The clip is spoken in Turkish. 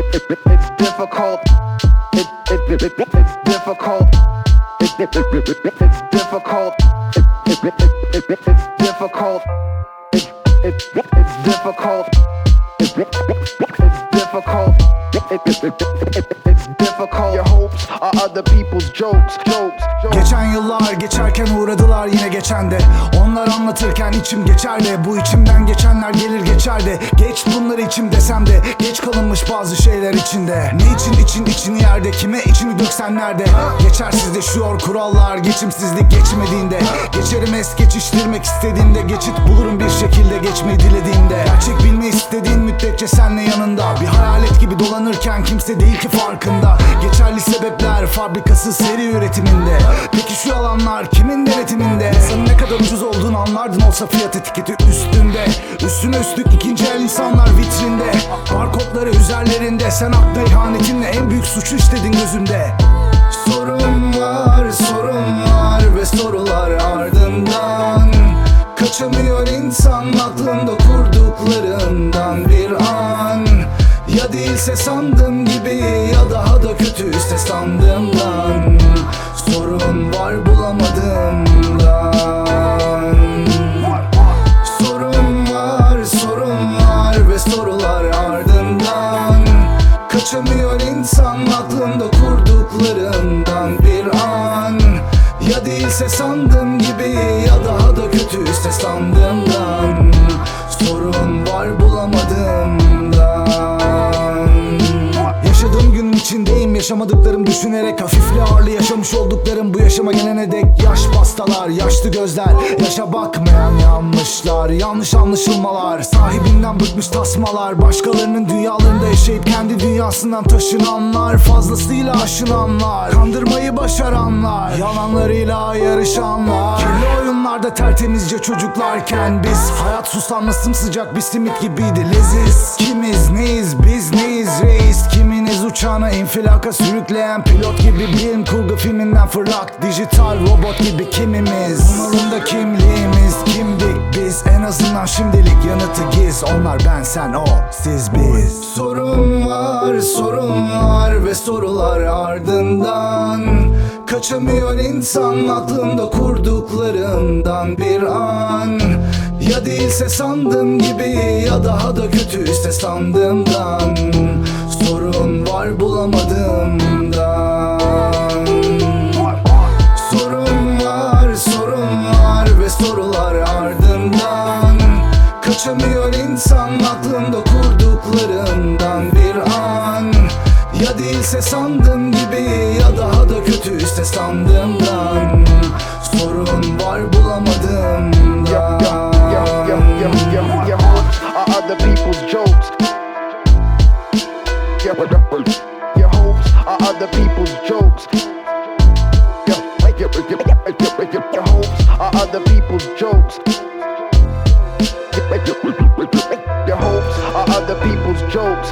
It's difficult. It, it, it, it's difficult. It, it, it's difficult. It, it, it, it's difficult. It, it, it's difficult. It, it's difficult. It, it, it, it's difficult. Your hopes are other people's jokes, jokes, jokes. Geçen yıllar geçerken uğradılar yine geçen de Onlar anlatırken içim geçer de Bu içimden geçenler gelir geçer de Geç bunları içim desem de Kalınmış bazı şeyler içinde. Ne için için içini yerde Kime içini döksen nerede? Geçersizleşiyor kurallar Geçimsizlik geçmediğinde. Geçerim es geçiştirmek istediğinde Geçit bulurum bir şekilde geçmeyi dilediğinde. Gerçek bilmeyi istediğin müddetçe senle yanında. Bir hayalet gibi dolanırken kimse değil ki farkında Geçerli sebepler fabrikası seri üretiminde. Peki şu alanlar kimin denetiminde? Sen ne kadar ucuz olduğunu anlardın olsa fiyat etiketi üstünde. Üstüne üstlük ikinci el insanlar vitrinde. Barkodları üzerlerinde. Sen akla ihanetinle en büyük suçu işledin gözümde. Sorun var, sorun var ve sorular ardından. Kaçamıyor insan aklında kurduklarından bir an Ya değilse sandığım gibi ya daha da kötüyse sandığımdan. Sorun var bulamadığımdan. Sorun var, sorun var ve sorular ardından. Kaçamıyor insan aklında kurduklarından bir an. Ya değilse sandığım gibi ya daha da kötüyse sandığımdan. Sorun var bulamadığımdan yaşamadıklarım düşünerek Hafifli ağırlı yaşamış olduklarım. Bu yaşama gelene dek Yaş pastalar, yaşlı gözler. Yaşa bakmayan yanlışlar Yanlış anlaşılmalar. Sahibinden bıkmış tasmalar. Başkalarının dünyalarında yaşayıp kendi dünyasından taşınanlar. Fazlasıyla aşınanlar. Kandırmayı başaranlar. Yalanlarıyla yarışanlar. Kirli oyunlarda tertemizce çocuklarken Biz hayat susamlı sımsıcak bir simit gibiydi. Leziz. Kimiz neyiz? Biz neyiz? Reis. Kiminiz uçağına infilaka sürükleyen pilot gibi bilim kurgu filminden fırlak Dijital robot gibi kimimiz? Umurunda kimliğimiz? Kimdik biz? En azından şimdilik yanıtı giz. Onlar ben sen o siz biz. Sorun var sorun var ve sorular ardından. Kaçamıyor insan aklında kurduklarından bir an. Ya değilse sandığım gibi ya daha da kötüyse sandığımdan var bulamadığımdan. Sorun var, sorun var ve sorular ardından. Kaçamıyor insan aklında kurduklarından bir an. Ya değilse sandığım gibi ya daha da kötüyse sandığımdan Sorun var bulamadığımdan. Hopes are other people's jokes. Your, your hopes are other people's jokes. Your, your, your, your, your, your hopes are other people's jokes. Your hopes are other people's jokes.